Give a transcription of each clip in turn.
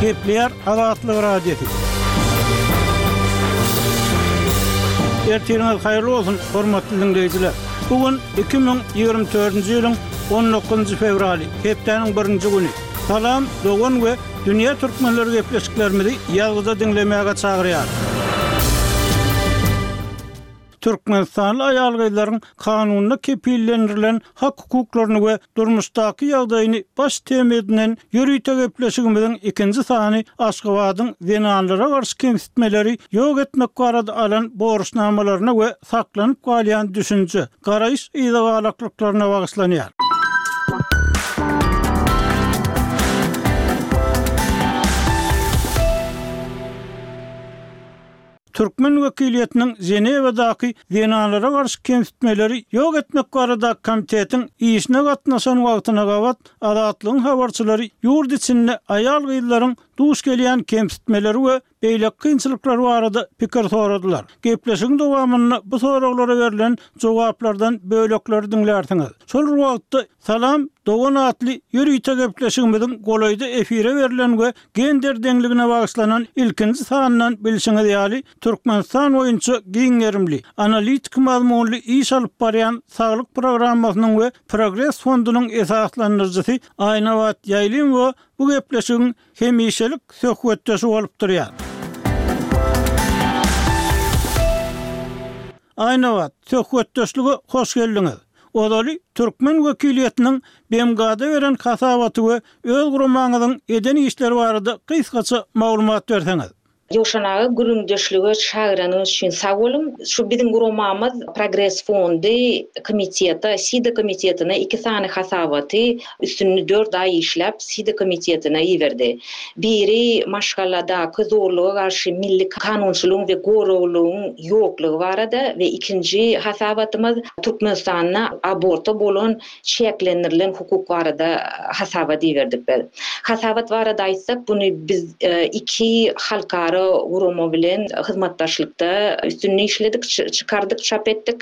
Gepleýär Azatlyk Radiosy. Ertiriňiz haýyrly bolsun, hormatly diňleýjiler! Bu gün iki müň ýigrimi dördünji ýylyň on dokuzynjy fewraly, hepdäniň birinji güni. Salam, dogan we dünýä türkmenleri gepleşiklerimizi ýazgyda diňlemäge çagyrýarys. Türkmenistanly aýal-gyzlaryň kanunda kepillendirilen hak-hukuklaryny we durmuşdaky ýagdaýyny baş tema edinen ýörite gepleşigimiziň ikinji sany Aşgabadyň zenanlara garşy kemsitmeleri ýok etmek barada alan borçnamalaryna we saklanyp galýan düşünje, garaýyş yzagalaklyklaryna bagyşlanýar. Türkmen wekiliýetiniň Ženewadaky zenanlara garşy kemsitmeleri ýok etmek baradaky komitetiň işine gatnaşan wagtyna gabat Azatlygyň habarçylary ýurt içinde aýal-gyzlaryň duş gelýän kemsitmeleri we beýleki kynçylyklary barada pikir soradylar. Gepleşigiň dowamynda bu soraglara berlen jogaplardan bölekleri diňlärsiňiz. Şol wagtda Salam, dogan atly ýörite gepleşigimiziň golaýda efire berlen we gender deňligine bagyşlanan ilkinji sanyndan bilşiňiz ýaly, Türkmenistan boýunça giň gerimli, analitiki mazmunly iş alyp barýan Saglyk programmasynyň we Progres fondunyň esaslandyryjysy Aýnabat Ýaýlymowa bu gepleşigiň hemişelik söhbetdeşi bolup durýar. Aýnabat, söhbetdeşlige hoş geldiňiz! Ozaly türkmen wekiliýetiniň BMG-da beren hasabaty we öz guramaňyzyň eden işleri barada gysgaça maglumat berseňiz? Jowşan aga, gürrüňdeşlige çagyranyňyz üçin sag boluň. Şu biziň guramamyz Progres fondy komitete, SIDA komitetine iki sany hasabaty, Üstünde dört aý işläp, SIDA komitetine iberdi. Biri maşgaladaky zorluga garşy milli kanunçylygyň we goraglylygyň ýoklugy barada we ikinji hasabatymyz Türkmenistanda aborta bolan çäklendirilen hukuk barada hasabat iberdik biz. Hasabat barada aýtsak, buny biz iki halkara gurama bilen hyzmatdaşlykda üstünde işledik, çykardyk, çap etdik.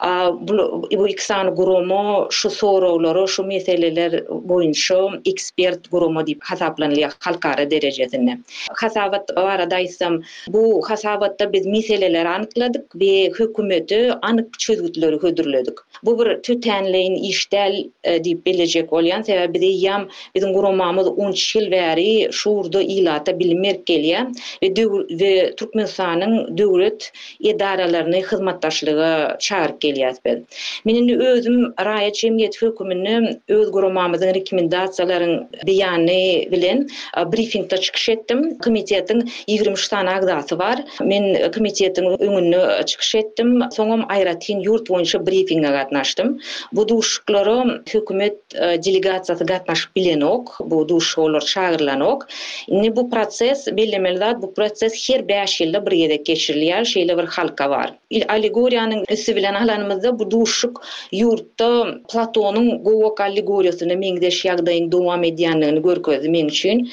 A bul bu iki sany gurama şu soraglara, şu meseleler boýunça ekspert gurama diýip hasaplanylýar halkara derejesinde. Hasabat barada aýtsam, bu hasabatda biz meseleleri anykladyk we hökümete anyk çözgütleri hödürledik. Bu bir tötänleýin iş däl diýip bellejek bolýan, sebäbi biz eýýäm, biziň guramamyz on üç ýyl bäri şu ugurda ilata bilim berip gelýär we döw we Türkmenistanyň döwlet edaralaryny hyzmatdaşlyga çagyryp gelýäris biz. Men indi özüm raýat jemgyýeti höküminde öz guramamyzyň rekmendasiýalaryň beýany bilen brifingde çykyş etdim. Komitetiň ýigrimi üç sany agzasy bar. Men komitetiň öňünde çykyş etdim. Soňam aýratyn ýurt boýunça brifinge gatnaşdym. Bu duşuşyklara hökümet delegasiýasy gatnaşyp bilenok, bu duşuşyga olar çagyrylanok. Indi bu proses, bellemeli zat, bu proses her bäş ýylda bir gezek geçirilýär, şeýle bir halka bar. Allegoriýanyň üsti bilen alanymyzda, bu duşuşyk ýurtda Platonyň Gowak allegoriýasyna meňzeş ýagdaýyň dowam edýändigini görkezdi meň üçin.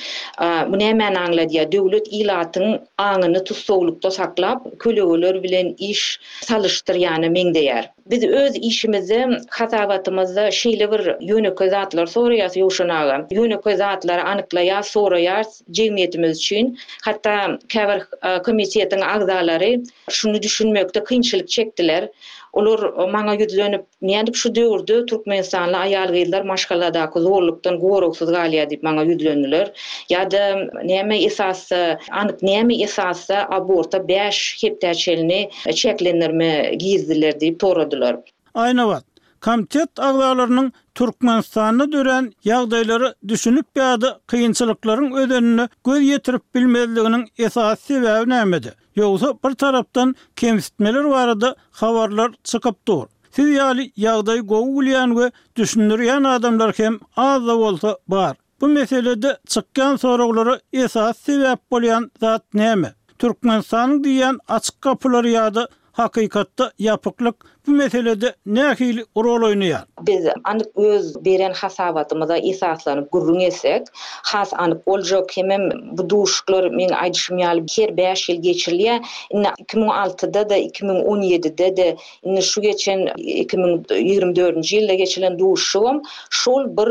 Bu nämäni aňladýar? Döwlet ilatyň aňyny tussaglykda saklap, kölegeler bilen iş salyşdyrýana meňzeýär. Biz öz işimizde, hasabatymyzda şeýle bir ýönekeý zatlary soraýas Ýowşan aga. Ýönekeý zatlary anyklaýas, soraýas jemgyýetimiz üçin. Hatda käbir komitetiň agzalary şuny düşünmekde kynçylyk çekdiler. Olar maňa ýüzlenip, nädip şu döwürde türkmenistanly aýal-gyzlar maşgaladaky zorlukdan goragsyz galýar diýip maňa ýüzlendiler. Ýa-da näme esasda, anyk näme esasda aborta bäş hepdä çenli çäklendirme gizdiler diýip soradylar. Aýnabat, Komitet agzalarynyň Türkmenistanda dörän ýagdaýlara düşünip ýa-da kynçylyklaryň özenine göz ýetirip bilmezliginiň esasy sebäbi nämede? Ýogsa bir tarapdan kemsitmeler barada habarlar çykyp dur. Siz ýaly ýagdaýy gowy bilýän we düşündirýän adamlar hem az-da bolsa bar. Bu meselede çykýan soraglara esasy sebäp bolýan zat näme? Türkmenistanyň diýýän açyk gapylary ýa-da hakykatda ýapyklyk bu meselede nähili rol oýnaýar? Biz anyk öz beren hasabatymyza esaslanyp gürrüň etsek, has anyk boljak. Hemem bu duşuşyklar, meň aýdyşym ýaly, her bäş ýyl geçirilýär. Indi iki müň altyda-da, iki müň on ýedide-de, indi şu geçen iki müň ýigrimi dördünji ýylda geçirilen duşuşygam şol bir